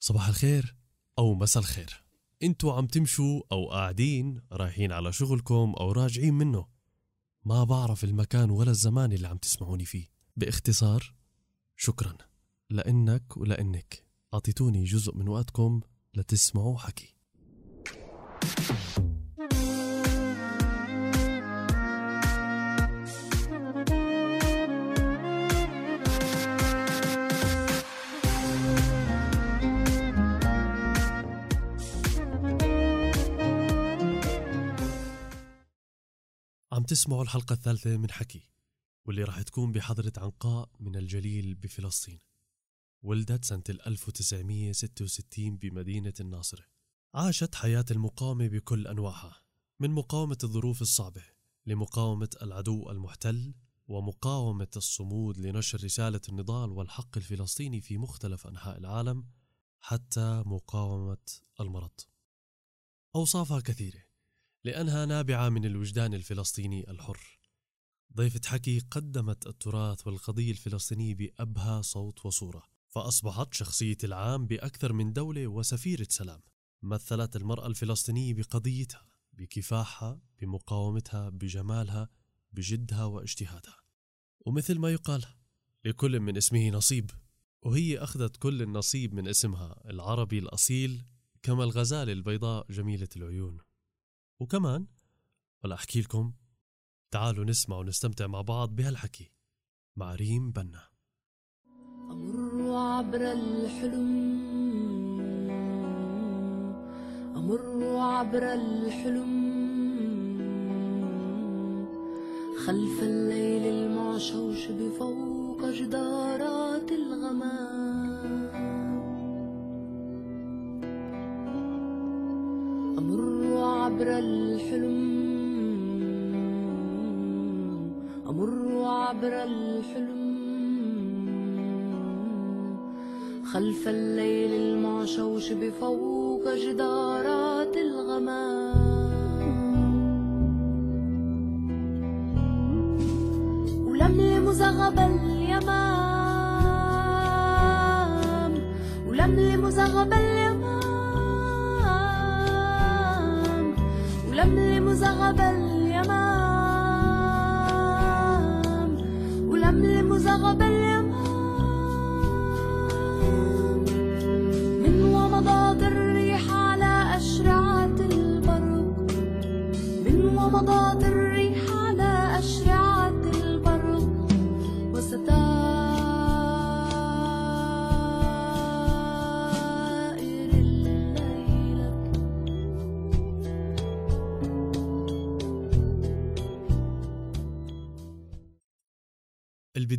صباح الخير أو مساء الخير. أنتوا عم تمشوا أو قاعدين رايحين على شغلكم أو راجعين منه. ما بعرف المكان ولا الزمان اللي عم تسمعوني فيه. باختصار شكرا. لأنك ولأنك أعطيتوني جزء من وقتكم لتسمعوا حكي. تسمعوا الحلقة الثالثة من حكي واللي راح تكون بحضرة عنقاء من الجليل بفلسطين. ولدت سنة 1966 بمدينة الناصرة. عاشت حياة المقاومة بكل أنواعها من مقاومة الظروف الصعبة لمقاومة العدو المحتل ومقاومة الصمود لنشر رسالة النضال والحق الفلسطيني في مختلف أنحاء العالم حتى مقاومة المرض. أوصافها كثيرة لأنها نابعة من الوجدان الفلسطيني الحر. ضيفة حكي قدمت التراث والقضية الفلسطينية بأبهى صوت وصورة فأصبحت شخصية العام بأكثر من دولة وسفيرة سلام. مثلت المرأة الفلسطينية بقضيتها بكفاحها بمقاومتها بجمالها بجدها واجتهادها. ومثل ما يقال لكل من اسمه نصيب. وهي أخذت كل النصيب من اسمها العربي الأصيل كما الغزالة البيضاء جميلة العيون. وكمان ولا أحكي لكم تعالوا نسمع ونستمتع مع بعض بهالحكي مع ريم بنا. أمر عبر الحلم أمر عبر الحلم. خلف الليل المعشوش بفوق جدارات الغمام. عبر الحلم. أمر عبر الحلم. خلف الليل المعشوش بفوق جدارات الغمام. ولملم زغب اليمام. ولملم زغب اليمام. ولملم زغب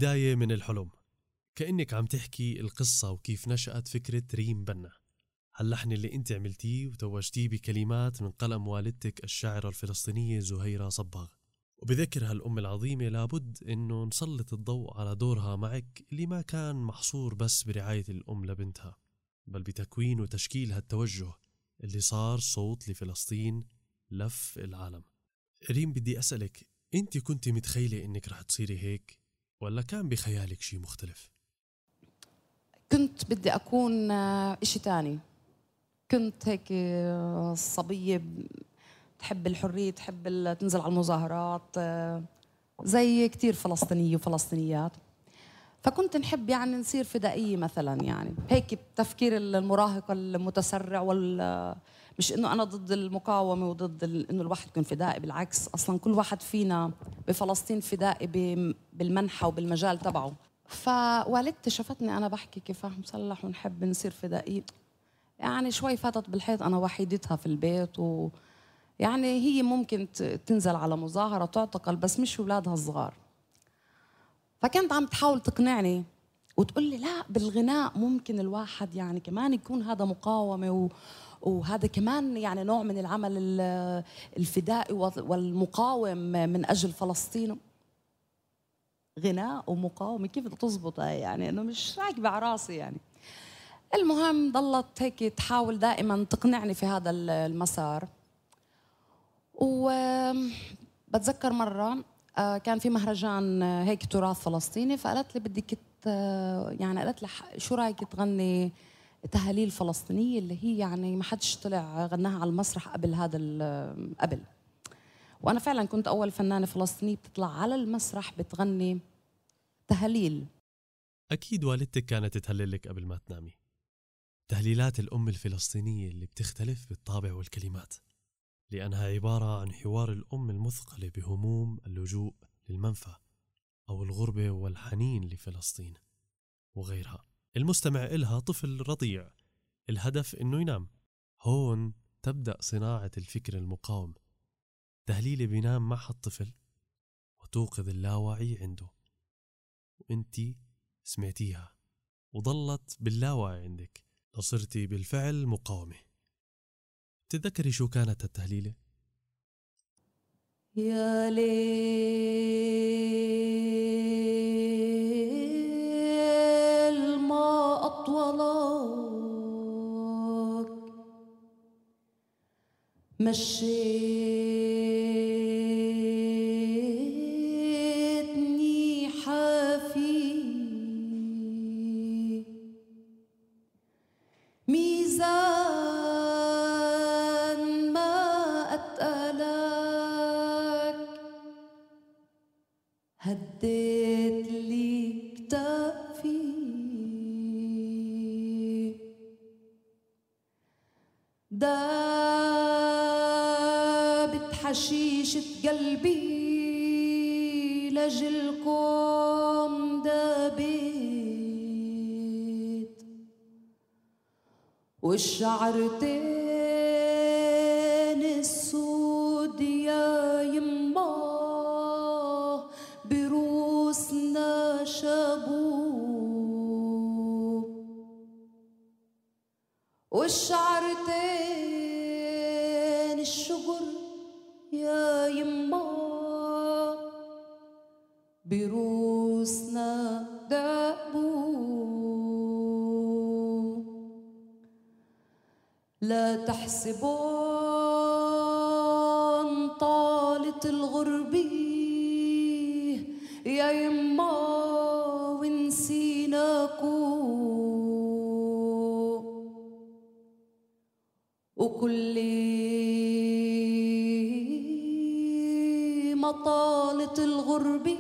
البداية من الحلم. كأنك عم تحكي القصة وكيف نشأت فكرة ريم بنا. هاللحن اللي انت عملتيه وتوجتيه بكلمات من قلم والدتك الشاعرة الفلسطينية زهيرة صباغ. وبذكر هالأم العظيمة لابد إنه نسلط الضوء على دورها معك اللي ما كان محصور بس برعاية الأم لبنتها. بل بتكوين وتشكيل هالتوجه اللي صار صوت لفلسطين لف العالم. ريم بدي أسألك أنت كنت متخيلة إنك رح تصيري هيك؟ ولا كان بخيالك شي مختلف؟ كنت بدي أكون آه، إشي تاني. كنت هيك آه، صبية تحب الحرية تحب تنزل على المظاهرات آه، زي كتير فلسطينية وفلسطينيات. فكنت نحب يعني نصير فدائية مثلا يعني. هيك بتفكير المراهق المتسرع وال مش إنه أنا ضد المقاومة وضد إنه الواحد يكون فدائي بالعكس. أصلا كل واحد فينا بفلسطين فدائي بالمنحى وبالمجال تبعه. فوالدتي شافتني أنا بحكي كفاح مسلح ونحب نصير فدائي. يعني شوي فاتت بالحيط أنا وحيدتها في البيت و يعني هي ممكن تنزل على مظاهرة تعتقل بس مش اولادها الصغار. فكانت عم تحاول تقنعني وتقول لي لا بالغناء ممكن الواحد يعني كمان يكون هذا مقاومة و وهذا كمان يعني نوع من العمل ال- الفدائي والمقاوم من أجل فلسطين. غناء ومقاومه كيف تزبط يعني انه مش راكبة على راسي يعني. المهم ضلت هيك تحاول دائما تقنعني في هذا ال- المسار. وبتذكر مرة آه، كان في مهرجان آه، هيك تراث فلسطيني فقالت لي بدك ت- يعني قالت لي شو رأيك تغني تهاليل فلسطينية اللي هي يعني ما حدش طلع غناها على المسرح قبل هذا قبل. وأنا فعلا كنت أول فنانة فلسطينية بتطلع على المسرح بتغني تهاليل. أكيد والدتك كانت تهللك قبل ما تنامي. تهليلات الأم الفلسطينية اللي بتختلف بالطابع والكلمات لأنها عبارة عن حوار الأم المثقلة بهموم اللجوء للمنفى أو الغربة والحنين لفلسطين وغيرها. المستمع إلها طفل رضيع. الهدف إنه ينام. هون تبدأ صناعة الفكر المقاوم. تهليلة بينام معها الطفل وتوقظ اللاوعي عنده. وانتي سمعتيها وضلت باللاوعي عندك. لصرتي بالفعل مقاومة. تتذكري شو كانت التهليلة؟ يا ليل مشيتني حافي. ميزان ما أتقلك هديت لي كتافي دابت حشيشة قلبي لجلكم دابت والشعرتين السود يا يما بروسنا شابوب والشعرتين تحسبون طالت الغربة يا يما ونسيناكو. وكل ما طالت الغربة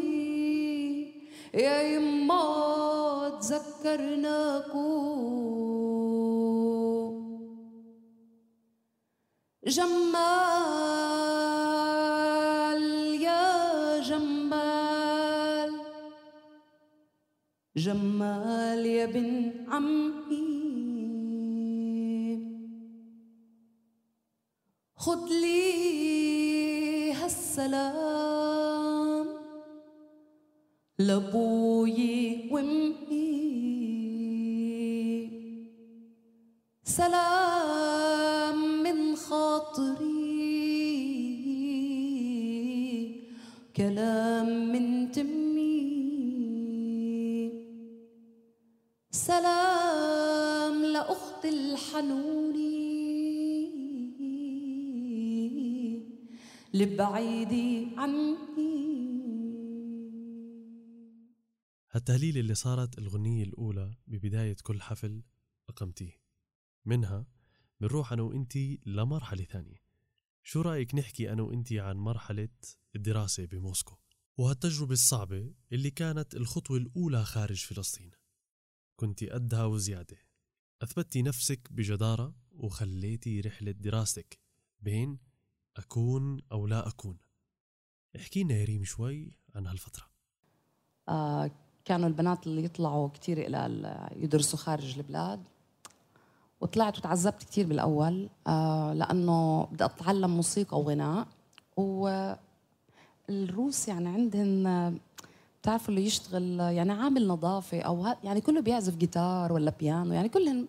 يا يما تذكرناكو. جمال يا جمال. جمال يا بن عمي. خد لي هالسلام. لأبوي وأمي. سلام. كلام من تمي. سلام لأخت الحنوني لبعيدي عني. هالتهليل اللي صارت الغنية الأولى ببداية كل حفل أقمتيه. منها بنروح أنا وإنتي لمرحلة ثانية. شو رأيك نحكي أنا وإنتي عن مرحلة الدراسة بموسكو وهالتجربة الصعبة اللي كانت الخطوة الأولى خارج فلسطين؟ كنت قدها وزيادة. أثبتي نفسك بجدارة وخليتي رحلة دراستك بين أكون أو لا أكون. احكي لنا يا ريم شوي عن هالفترة. آه كانوا البنات اللي يطلعوا كتير إلى ال- يدرسوا خارج البلاد. وطلعت وتعذبت كتير بالأول آه لأنه بدي أتعلم موسيقى وغناء. والروس يعني عندهن آه، بتعرفوا اللي يشتغل يعني عامل نظافة أو ها يعني كله بيعزف جيتار ولا بيانو يعني كلهم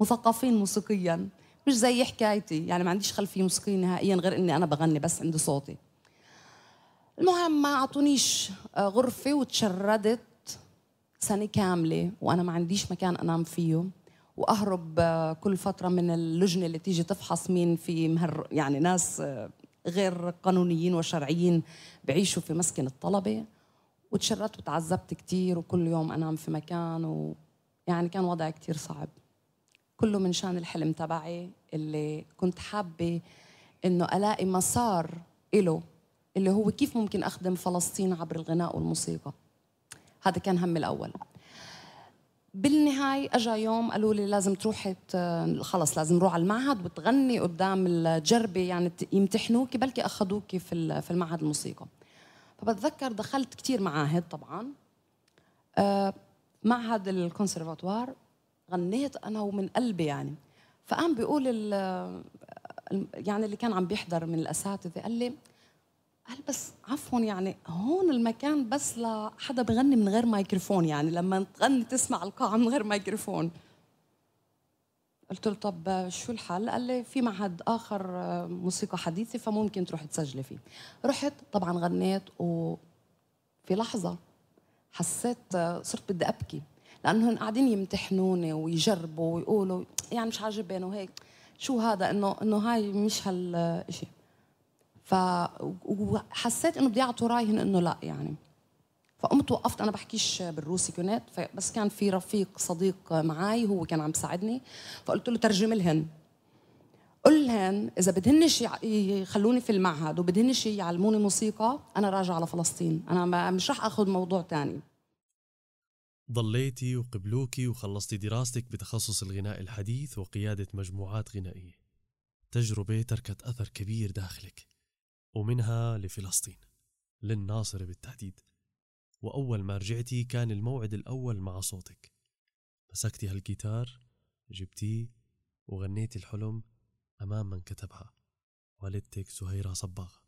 مثقفين موسيقيا مش زي حكايتي. يعني ما عنديش خلفية موسيقية نهائيا غير إني أنا بغني بس عندي صوتي. المهم ما أعطونيش آه، غرفة وتشردت سنة كاملة وأنا ما عنديش مكان أنام فيه. وأهرب آه، كل فترة من اللجنة اللي تيجي تفحص مين في مهر يعني ناس آه، غير قانونيين وشرعيين بعيشوا في مسكن الطلبة. وتشردت وتعذبت كتير وكل يوم أنام في مكان و يعني كان وضعي كتير صعب. كله من شان الحلم تبعي اللي كنت حابة إنه ألاقي مسار إله اللي هو كيف ممكن أخدم فلسطين عبر الغناء والموسيقى. هذا كان همي الأول. بالنهاية أجا يوم قالوا لي لازم تروحي خلص لازم نروح على المعهد وتغني قدام الجربة يعني يمتحنوكي بلكي أخذوكي في في المعهد الموسيقى. فبتذكر دخلت كثير معاهد طبعا. آه، معهد الكونسرفاتوار غنيت أنا ومن قلبي يعني. فقام بيقول يعني اللي كان عم بيحضر من الأساتذة قال لي قال بس عفوا يعني هون المكان بس لحدا بغني من غير مايكروفون يعني لما تغني تسمع القاعة من غير مايكروفون قلت له طب شو الحل؟ قال لي في معهد آخر موسيقى حديثة فممكن تروح تسجلي فيه. رحت طبعا غنيت وفي لحظة حسيت صرت بدي أبكي لانهم قاعدين يمتحنوني ويجربوا ويقولوا يعني مش عاجبين وهيك شو هذا إنه إنه هاي مش هالشيء ف وحسيت إنه بدي يعطوا رايهن إنه لا يعني. فقمت وقفت أنا بحكيش بالروسي كنت بس كان في رفيق صديق معي هو كان عم يساعدني فقلت له ترجم لهن. قل لهن إذا بدهنش يخلوني في المعهد وبدهنش يعلموني موسيقى أنا راجعة على فلسطين أنا مش راح آخذ موضوع تاني. ضليتي وقبلوكي وخلصتي دراستك بتخصص الغناء الحديث وقيادة مجموعات غنائية. تجربة تركت أثر كبير داخلك. ومنها لفلسطين للناصرة بالتحديد. وأول ما رجعتي كان الموعد الأول مع صوتك. مسكتي هالجيتار جبتيه وغنيتي الحلم أمام من كتبها والدتك زهيرة صباغة.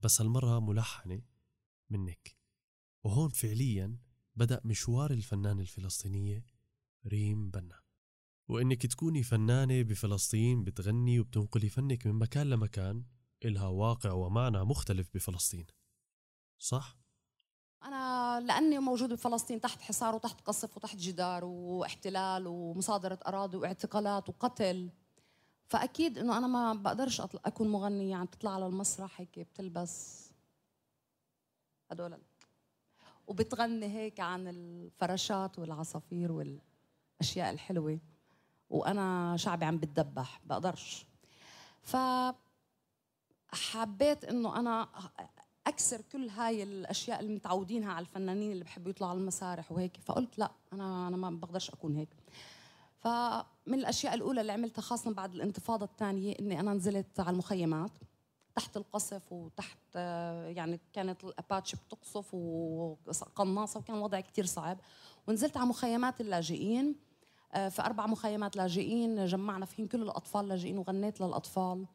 بس هالمرة ملحنة منك. وهون فعليا بدأ مشوار الفنانة الفلسطينية ريم بنا. وإنك تكوني فنانة بفلسطين بتغني وبتنقلي فنك من مكان لمكان إلها واقع ومعنى مختلف بفلسطين. صح؟ أنا لأني موجود بفلسطين تحت حصار وتحت قصف وتحت جدار واحتلال ومصادرة أراضي واعتقالات وقتل. فأكيد إنه أنا ما بقدرش أكون مغنية يعني بتطلع على المسرح هيك بتلبس هدول وبتغني هيك عن الفراشات والعصافير والأشياء الحلوة. وأنا شعبي عم بتدبح بقدرش. ف حبيت إنه أنا أكسر كل هاي الأشياء اللي متعودينها على الفنانين اللي بحبوا يطلعوا على المسارح وهيك. فقلت لا أنا أنا ما بقدرش أكون هيك. فمن الأشياء الأولى اللي عملتها خاصة بعد الانتفاضة الثانية إني أنا نزلت على المخيمات. تحت القصف وتحت يعني كانت الاباتشي بتقصف وقناصة وكان الوضع كثير صعب. ونزلت على مخيمات اللاجئين. آه، في أربع مخيمات لاجئين جمعنا فيهم كل الأطفال اللاجئين وغنيت للأطفال.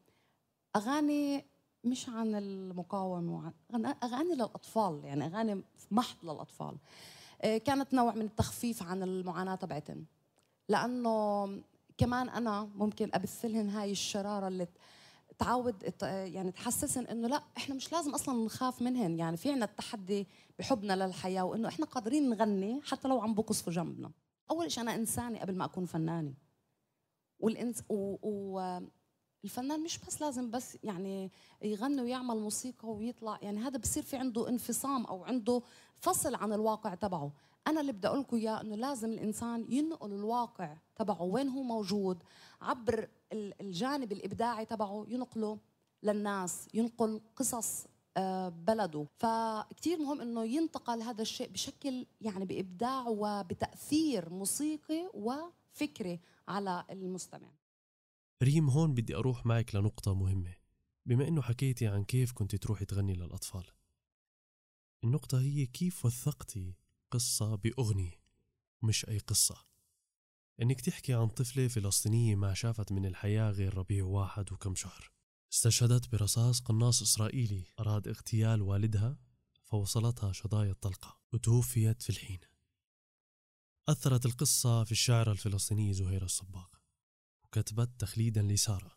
أغاني مش عن المقاومة أغاني للأطفال يعني أغاني محض للأطفال. آه، كانت نوع من التخفيف عن المعاناة تبعتهم لأنه كمان أنا ممكن أبث لهم هاي الشرارة اللي تعود يعني تحسسن إنه لا إحنا مش لازم أصلا نخاف منهن. يعني في عنا التحدي بحبنا للحياة وإنه إحنا قادرين نغني حتى لو عم بقصفوا جنبنا. أول شيء أنا إنسانة قبل ما أكون فنانة. والإنس و... و... الفنان مش بس لازم بس يعني يغني ويعمل موسيقى ويطلع يعني هذا بصير في عنده انفصام أو عنده فصل عن الواقع تبعه. أنا اللي بدي أقول لكم إياه إنه لازم الإنسان ينقل الواقع تبعه وين هو موجود عبر الجانب الإبداعي تبعه ينقله للناس ينقل قصص آه، بلده. فكتير مهم إنه ينتقل هذا الشيء بشكل يعني بإبداع وبتأثير موسيقي وفكري على المستمع. ريم هون بدي أروح معك لنقطة مهمة. بما إنه حكيتي عن كيف كنت تروحي تغني للأطفال. النقطة هي كيف وثقتي قصة بأغنية مش أي قصة. إنك تحكي عن طفلة فلسطينية ما شافت من الحياة غير ربيع واحد وكم شهر. استشهدت برصاص قناص إسرائيلي أراد اغتيال والدها فوصلتها شظايا الطلقة وتوفيت في الحين. أثرت القصة في الشاعرة الفلسطينية زهيرة الصباغ. وكتبت تخليدا لسارة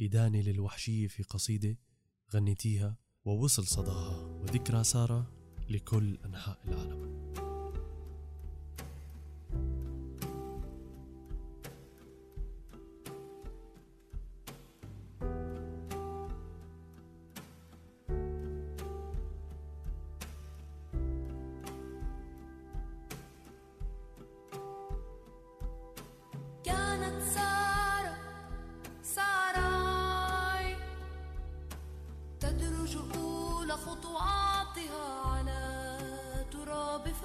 إدانة للوحشية في قصيدة غنيتيها ووصل صداها وذكرى سارة لكل أنحاء العالم.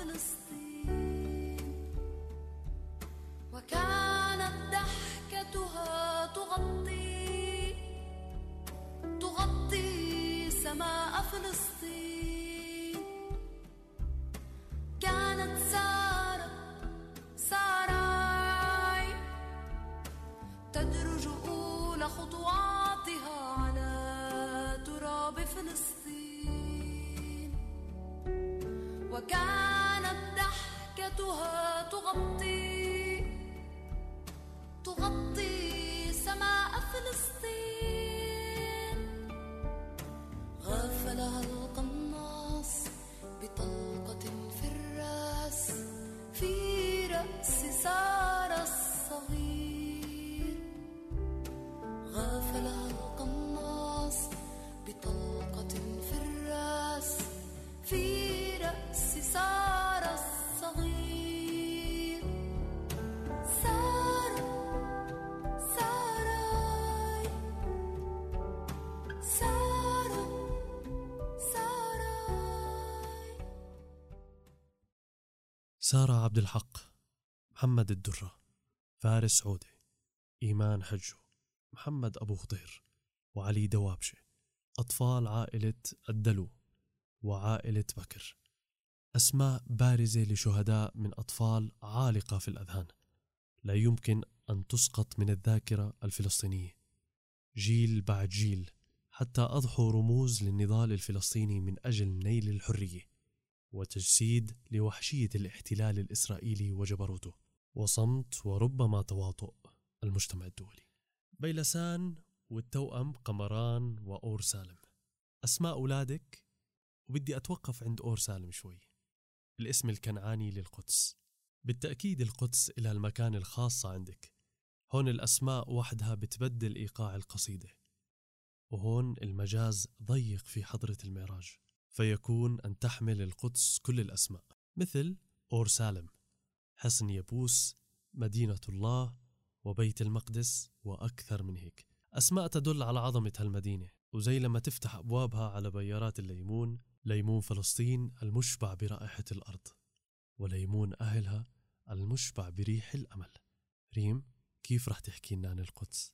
Palestine. سارة عبد الحق محمد الدرة فارس عودة إيمان حجو محمد أبو خضير وعلي دوابشة أطفال عائلة الدلو وعائلة بكر. أسماء بارزة لشهداء من أطفال عالقة في الأذهان. لا يمكن أن تسقط من الذاكرة الفلسطينية. جيل بعد جيل حتى أضحوا رموز للنضال الفلسطيني من أجل نيل الحرية. وتجسيد لوحشية الاحتلال الإسرائيلي وجبروته وصمت وربما تواطؤ المجتمع الدولي. بيلسان والتوأم قمران وأور سالم. أسماء أولادك وبدي أتوقف عند أور سالم شوي. الاسم الكنعاني للقدس. بالتأكيد القدس إلها المكان الخاص عندك. هون الأسماء وحدها بتبدل إيقاع القصيدة. وهون المجاز ضيق في حضرة المعراج. فيكون أن تحمل القدس كل الأسماء مثل أور سالم حصن يبوس مدينة الله وبيت المقدس وأكثر من هيك. أسماء تدل على عظمة هالمدينة وزي لما تفتح أبوابها على بيارات الليمون ليمون فلسطين المشبع برائحة الأرض وليمون أهلها المشبع بريح الأمل. ريم كيف رح تحكي لنا عن القدس؟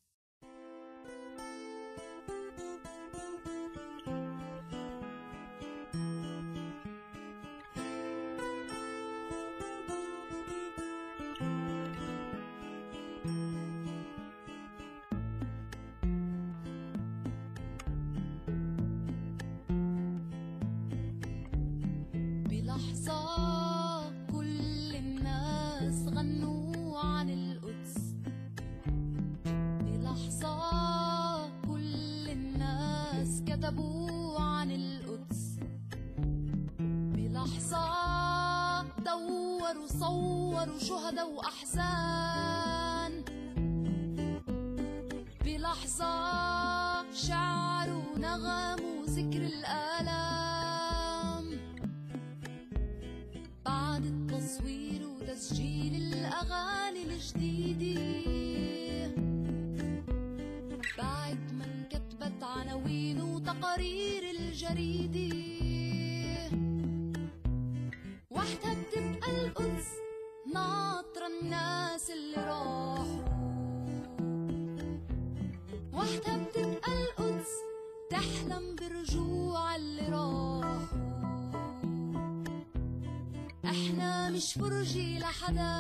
بلحظة دوروا صوروا شهداء وأحزان. بلحظة شعروا نغموا ذكر الآلام. بعد التصوير وتسجيل الأغاني الجديدة. بعد ما انكتبت عناوين وتقارير الجريدة. وحدها بتبقى القدس ناطرة الناس اللي راحوا. بتبقى القدس تحلم برجوع اللي راحوا. إحنا مش فرجي لحدا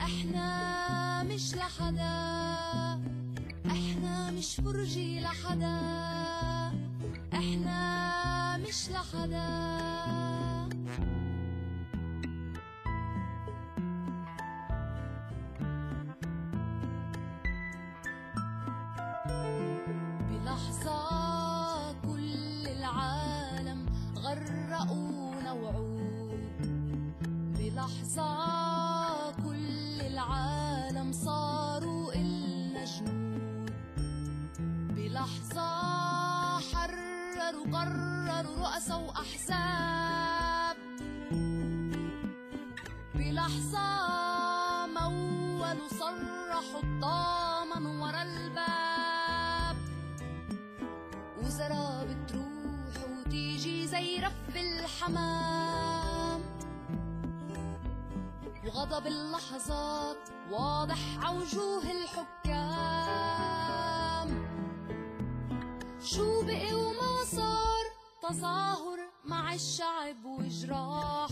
إحنا مش لحدا. إحنا مش فرجي لحدا إحنا مش لحدا. بلحظة كل العالم غرقونا وعود بلحظة كل العالم صاروا إلنا جنود بلحظة حرروا قرروا رؤساء وأحزاب الحمام وغضب اللحظات واضح عوجوه الحكام. شو بقي وما صار؟ تظاهر مع الشعب وجراحه.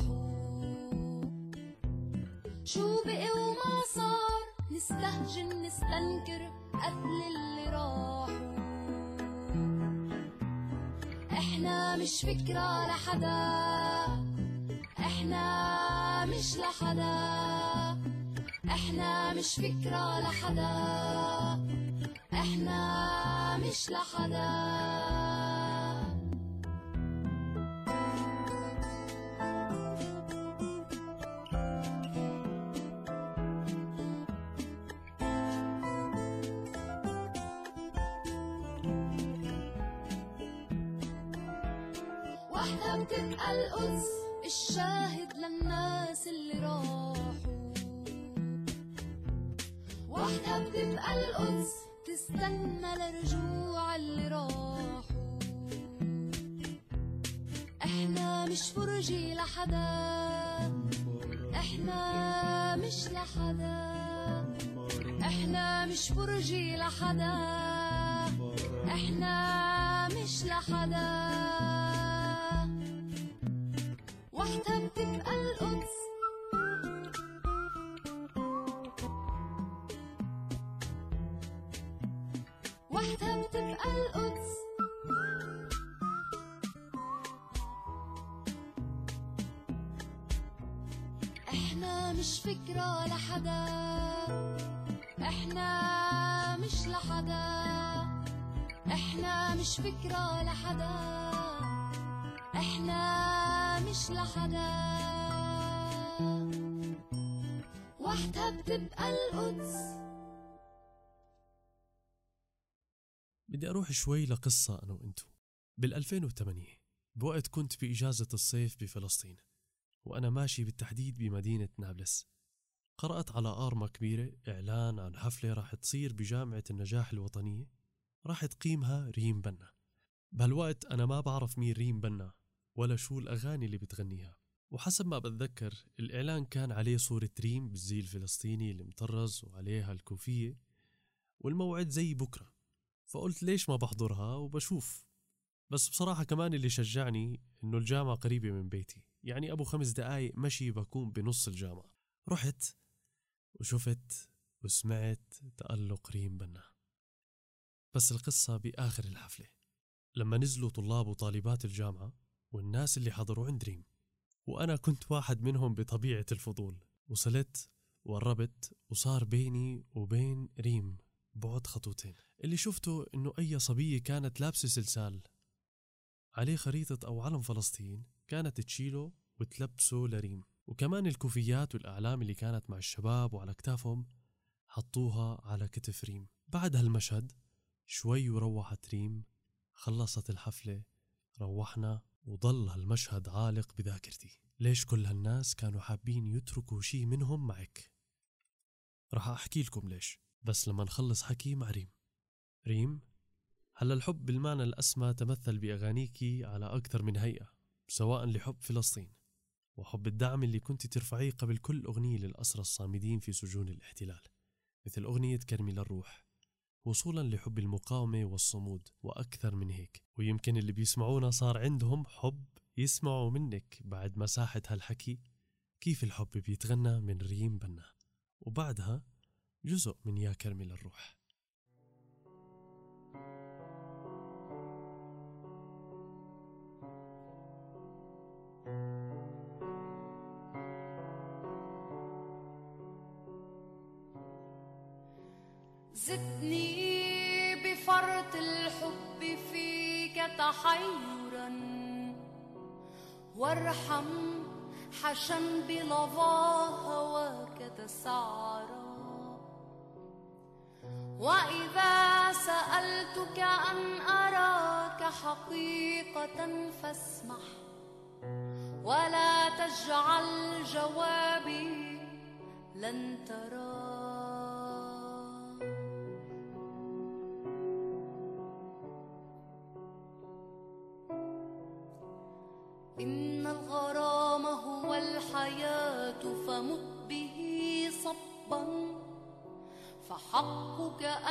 شو بقي وما صار؟ نستهجن نستنكر قتل اللي راحوا مش فكرة لحدا. إحنا مش لحدا. إحنا مش فكرة لحدا. إحنا مش لحدا. القدس تستنى لرجوع اللي راحوا. إحنا مش فرجي لحدا إحنا مش لحدا. إحنا مش فرجي لحدا إحنا مش لحدا. وحدة بتبقى فكرة لحدا. إحنا مش لحدا. إحنا مش فكرة لحدا. إحنا مش لحدا. وحدة بتبقى القدس. بدي أروح شوي لقصة أنا وإنتو. بال 2008 بوقت كنت بإجازة الصيف بفلسطين وأنا ماشي بالتحديد بمدينة نابلس. قرأت على آرمة كبيرة إعلان عن حفلة راح تصير بجامعة النجاح الوطنية. راح تقيمها ريم بنا. بهالوقت أنا ما بعرف مين ريم بنا ولا شو الأغاني اللي بتغنيها. وحسب ما بتذكر الإعلان كان عليه صورة ريم بالزي الفلسطيني المطرز وعليها الكوفية والموعد زي بكرة. فقلت ليش ما بحضرها وبشوف. بس بصراحة كمان اللي شجعني إنه الجامعة قريبة من بيتي. يعني أبو خمس دقايق مشي بكون بنص الجامعة. رحت وشفت وسمعت تألق ريم بنا. بس القصة بآخر الحفلة لما نزلوا طلاب وطالبات الجامعة والناس اللي حضروا عند ريم وأنا كنت واحد منهم بطبيعة الفضول وصلت وقربت وصار بيني وبين ريم بعد خطوتين. اللي شفته إنه أي صبية كانت لابسة سلسال عليه خريطة أو علم فلسطين كانت تشيله وتلبسه لريم. وكمان الكوفيات والأعلام اللي كانت مع الشباب وعلى كتافهم حطوها على كتف ريم. بعد هالمشهد شوي وروحت ريم خلصت الحفلة روحنا وضل هالمشهد عالق بذاكرتي. ليش كل هالناس كانوا حابين يتركوا شي منهم معك؟ رح أحكي لكم ليش بس لما نخلص حكي مع ريم. ريم هلا الحب بالمعنى الأسمى تمثل بأغانيكي على أكثر من هيئة سواء لحب فلسطين. وحب الدعم اللي كنت ترفعيه قبل كل أغنية للأسرى الصامدين في سجون الاحتلال مثل أغنية كرمي للروح وصولا لحب المقاومة والصمود وأكثر من هيك. ويمكن اللي بيسمعونا صار عندهم حب يسمعوا منك بعد مساحة هالحكي كيف الحب بيتغنى من ريم بنا. وبعدها جزء من يا كرمي للروح. زدني بفرط الحب فيك تحيرا وارحم حشا بلظى هواك تسعرا وإذا سألتك أن أراك حقيقة فاسمح ولا تجعل جوابي لن ترى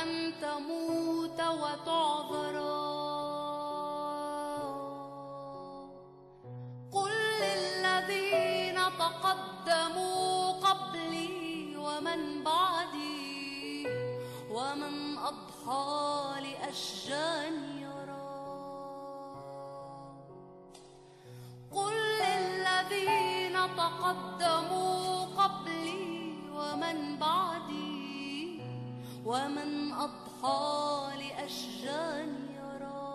أن تموت وتعذرا قل للذين تقدموا قبلي ومن بعدي ومن أضحى لأشجان يرى. قل للذين تقدموا ومن أضحى لأشجان يرى.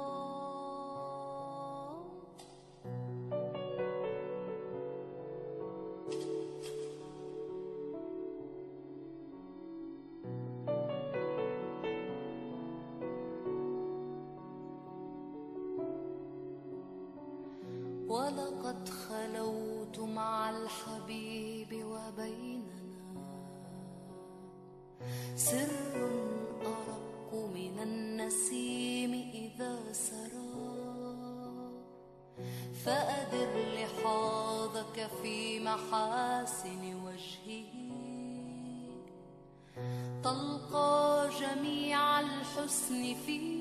ولقد خلوت مع الحبيب وبيننا محاسن وجهه. تلقى جميع الحسن فيه.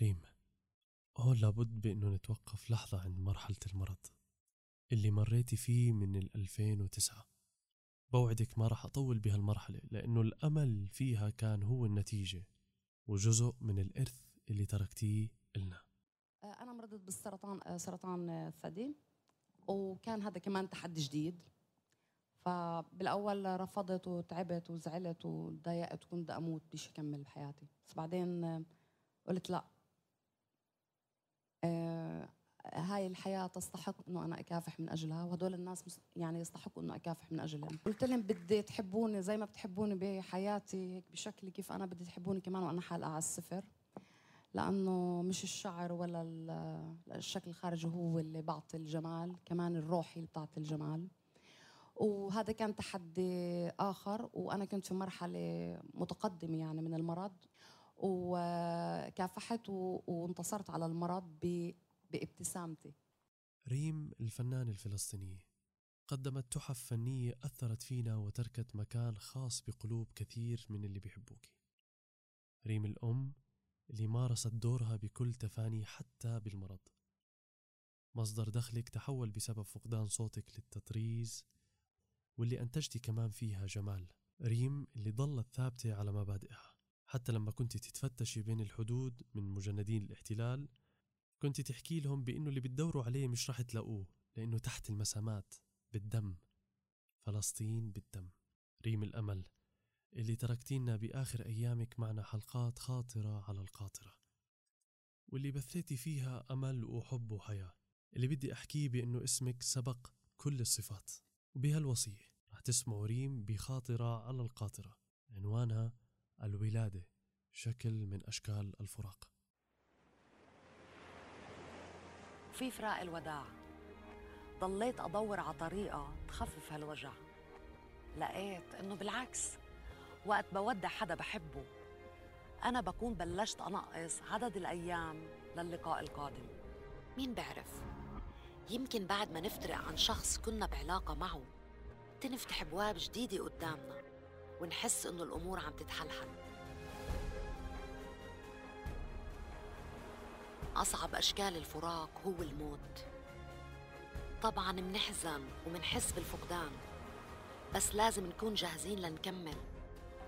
ريم هون لابد بأنه نتوقف لحظة عند مرحلة المرض اللي مريتي فيه من ال 2009 بوعدك ما راح أطول بهالمرحلة لأنه الأمل فيها كان هو النتيجة وجزء من الإرث اللي تركتيه إلنا. آه، أنا مرضت بالسرطان آه، سرطان الثدي وكان هذا كمان تحدي جديد. فبالأول رفضت وتعبت وزعلت وتضايقت وكنت أموت بديش أكمل بحياتي. بس بعدين قلت لا هاي الحياة تستحق إنه أنا أكافح من أجلها وهدول الناس يعني يستحقوا إنه أكافح من أجلهم. قلت لهم بدي تحبوني زي ما بتحبوني بحياتي هيك بشكلي كيف أنا بدي تحبوني كمان وأنا حالقة على الصفر. لأنه مش الشعر ولا ال- الشكل الخارجي هو اللي بعطي الجمال كمان الروحي اللي بتعطي الجمال. وهذا كان تحدي آخر وأنا كنت في مرحلة متقدمة يعني من المرض. وكافحت وانتصرت على المرض بابتسامتي. ريم الفنانة الفلسطينية قدمت تحف فنية أثرت فينا وتركت مكان خاص بقلوب كثير من اللي بيحبوك. ريم الأم اللي مارست دورها بكل تفاني حتى بالمرض. مصدر دخلك تحول بسبب فقدان صوتك للتطريز واللي أنتجتي كمان فيها جمال. ريم اللي ظلت ثابتة على مبادئها. حتى لما كنت تتفتشي بين الحدود من مجندين الاحتلال كنت تحكي لهم بإنه اللي بتدوروا عليه مش رح تلاقوه لأنه تحت المسامات بالدم. فلسطين بالدم. ريم الأمل. اللي تركتينا بآخر أيامك معنا حلقات خاطرة على القاطرة واللي بثيتي فيها أمل وحب وحياة. اللي بدي أحكيه بأنه اسمك سبق كل الصفات. وبهالوصية رح تسمعوا ريم بخاطرة على القاطرة عنوانها الولادة شكل من أشكال الفراق. في فراق الوداع. ضليت أدور على طريقة تخفف هالوجع. لقيت إنه بالعكس وقت بودع حدا بحبه أنا بكون بلشت أنقص عدد الأيام للقاء القادم. مين بعرف؟ يمكن بعد ما نفترق عن شخص كنا بعلاقة معه تنفتح أبواب جديدة قدامنا. ونحس إنه الأمور عم تتحلحل. أصعب أشكال الفراق هو الموت. طبعا منحزن ومنحس بالفقدان بس لازم نكون جاهزين لنكمل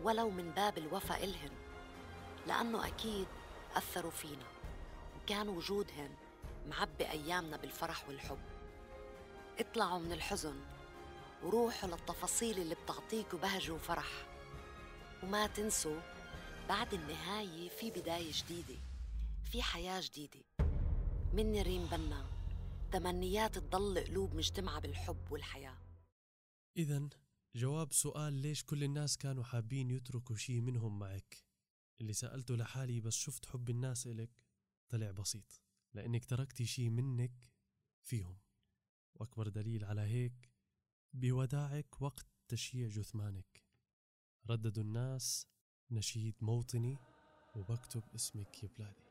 ولو من باب الوفاء إلهن لأنه أكيد أثروا فينا وكان وجودهن معبي أيامنا بالفرح والحب. اطلعوا من الحزن وروحوا للتفاصيل اللي بتعطيكوا بهجة وفرح. وما تنسوا بعد النهاية في بداية جديدة في حياة جديدة. من ريم بنا تمنيات تضل قلوب مجتمعة بالحب والحياة. إذا جواب سؤال ليش كل الناس كانوا حابين يتركوا شي منهم معك؟ اللي سألته لحالي بس شفت حب الناس إلك طلع بسيط. لأنك تركتي شي منك فيهم. وأكبر دليل على هيك بوداعك وقت تشييع جثمانك. رددوا الناس نشيد موطني وبكتب اسمك يا بلادي.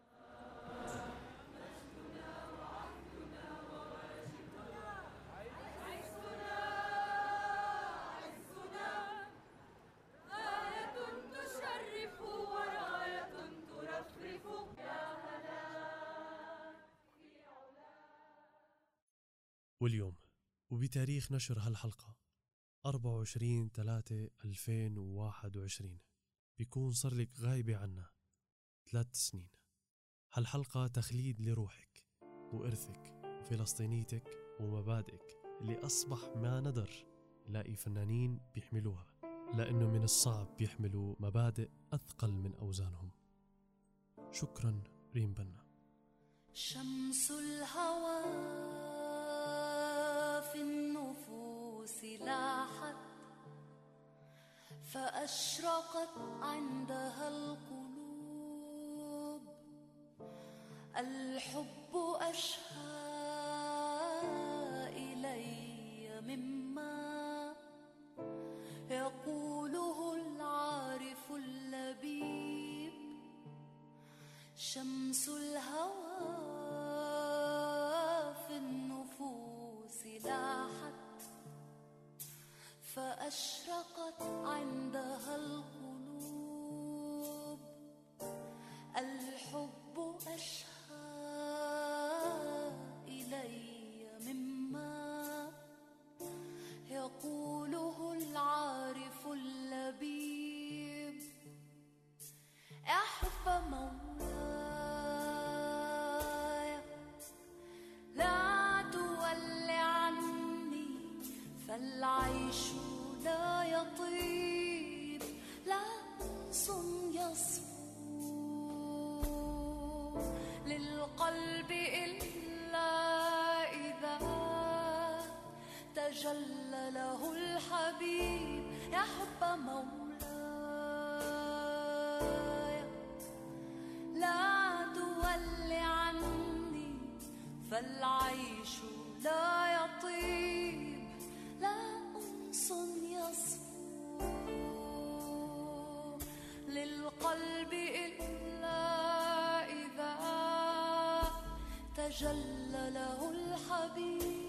واليوم وبتاريخ نشر هالحلقة. 24 3 2021 بيكون صار لك غايبة عنا ثلاث سنين. هالحلقة تخليد لروحك وإرثك وفلسطينيتك ومبادئك اللي أصبح ما ندر نلاقي فنانين بيحملوها لأنه من الصعب بيحملوا مبادئ أثقل من أوزانهم. شكرا ريم بنا. شمس الهوى فأشرقت عندها القلوب. الحب أشهى إلي مما يقوله العارف اللبيب. شمس الهوى في النفوس لاحت فأشرقت عندها القلوب. الحب أشهى إلي مما يقوله العارف اللبيب. أحب مولاي. لا تول عني فالعيش لا يطيب أنس يصفو للقلب إلا إذا تجلى له الحبيب يحب مولاي. لا تول عني فالعيش لا يطيب. للقلب إلا إذا تجلى له الحبيب.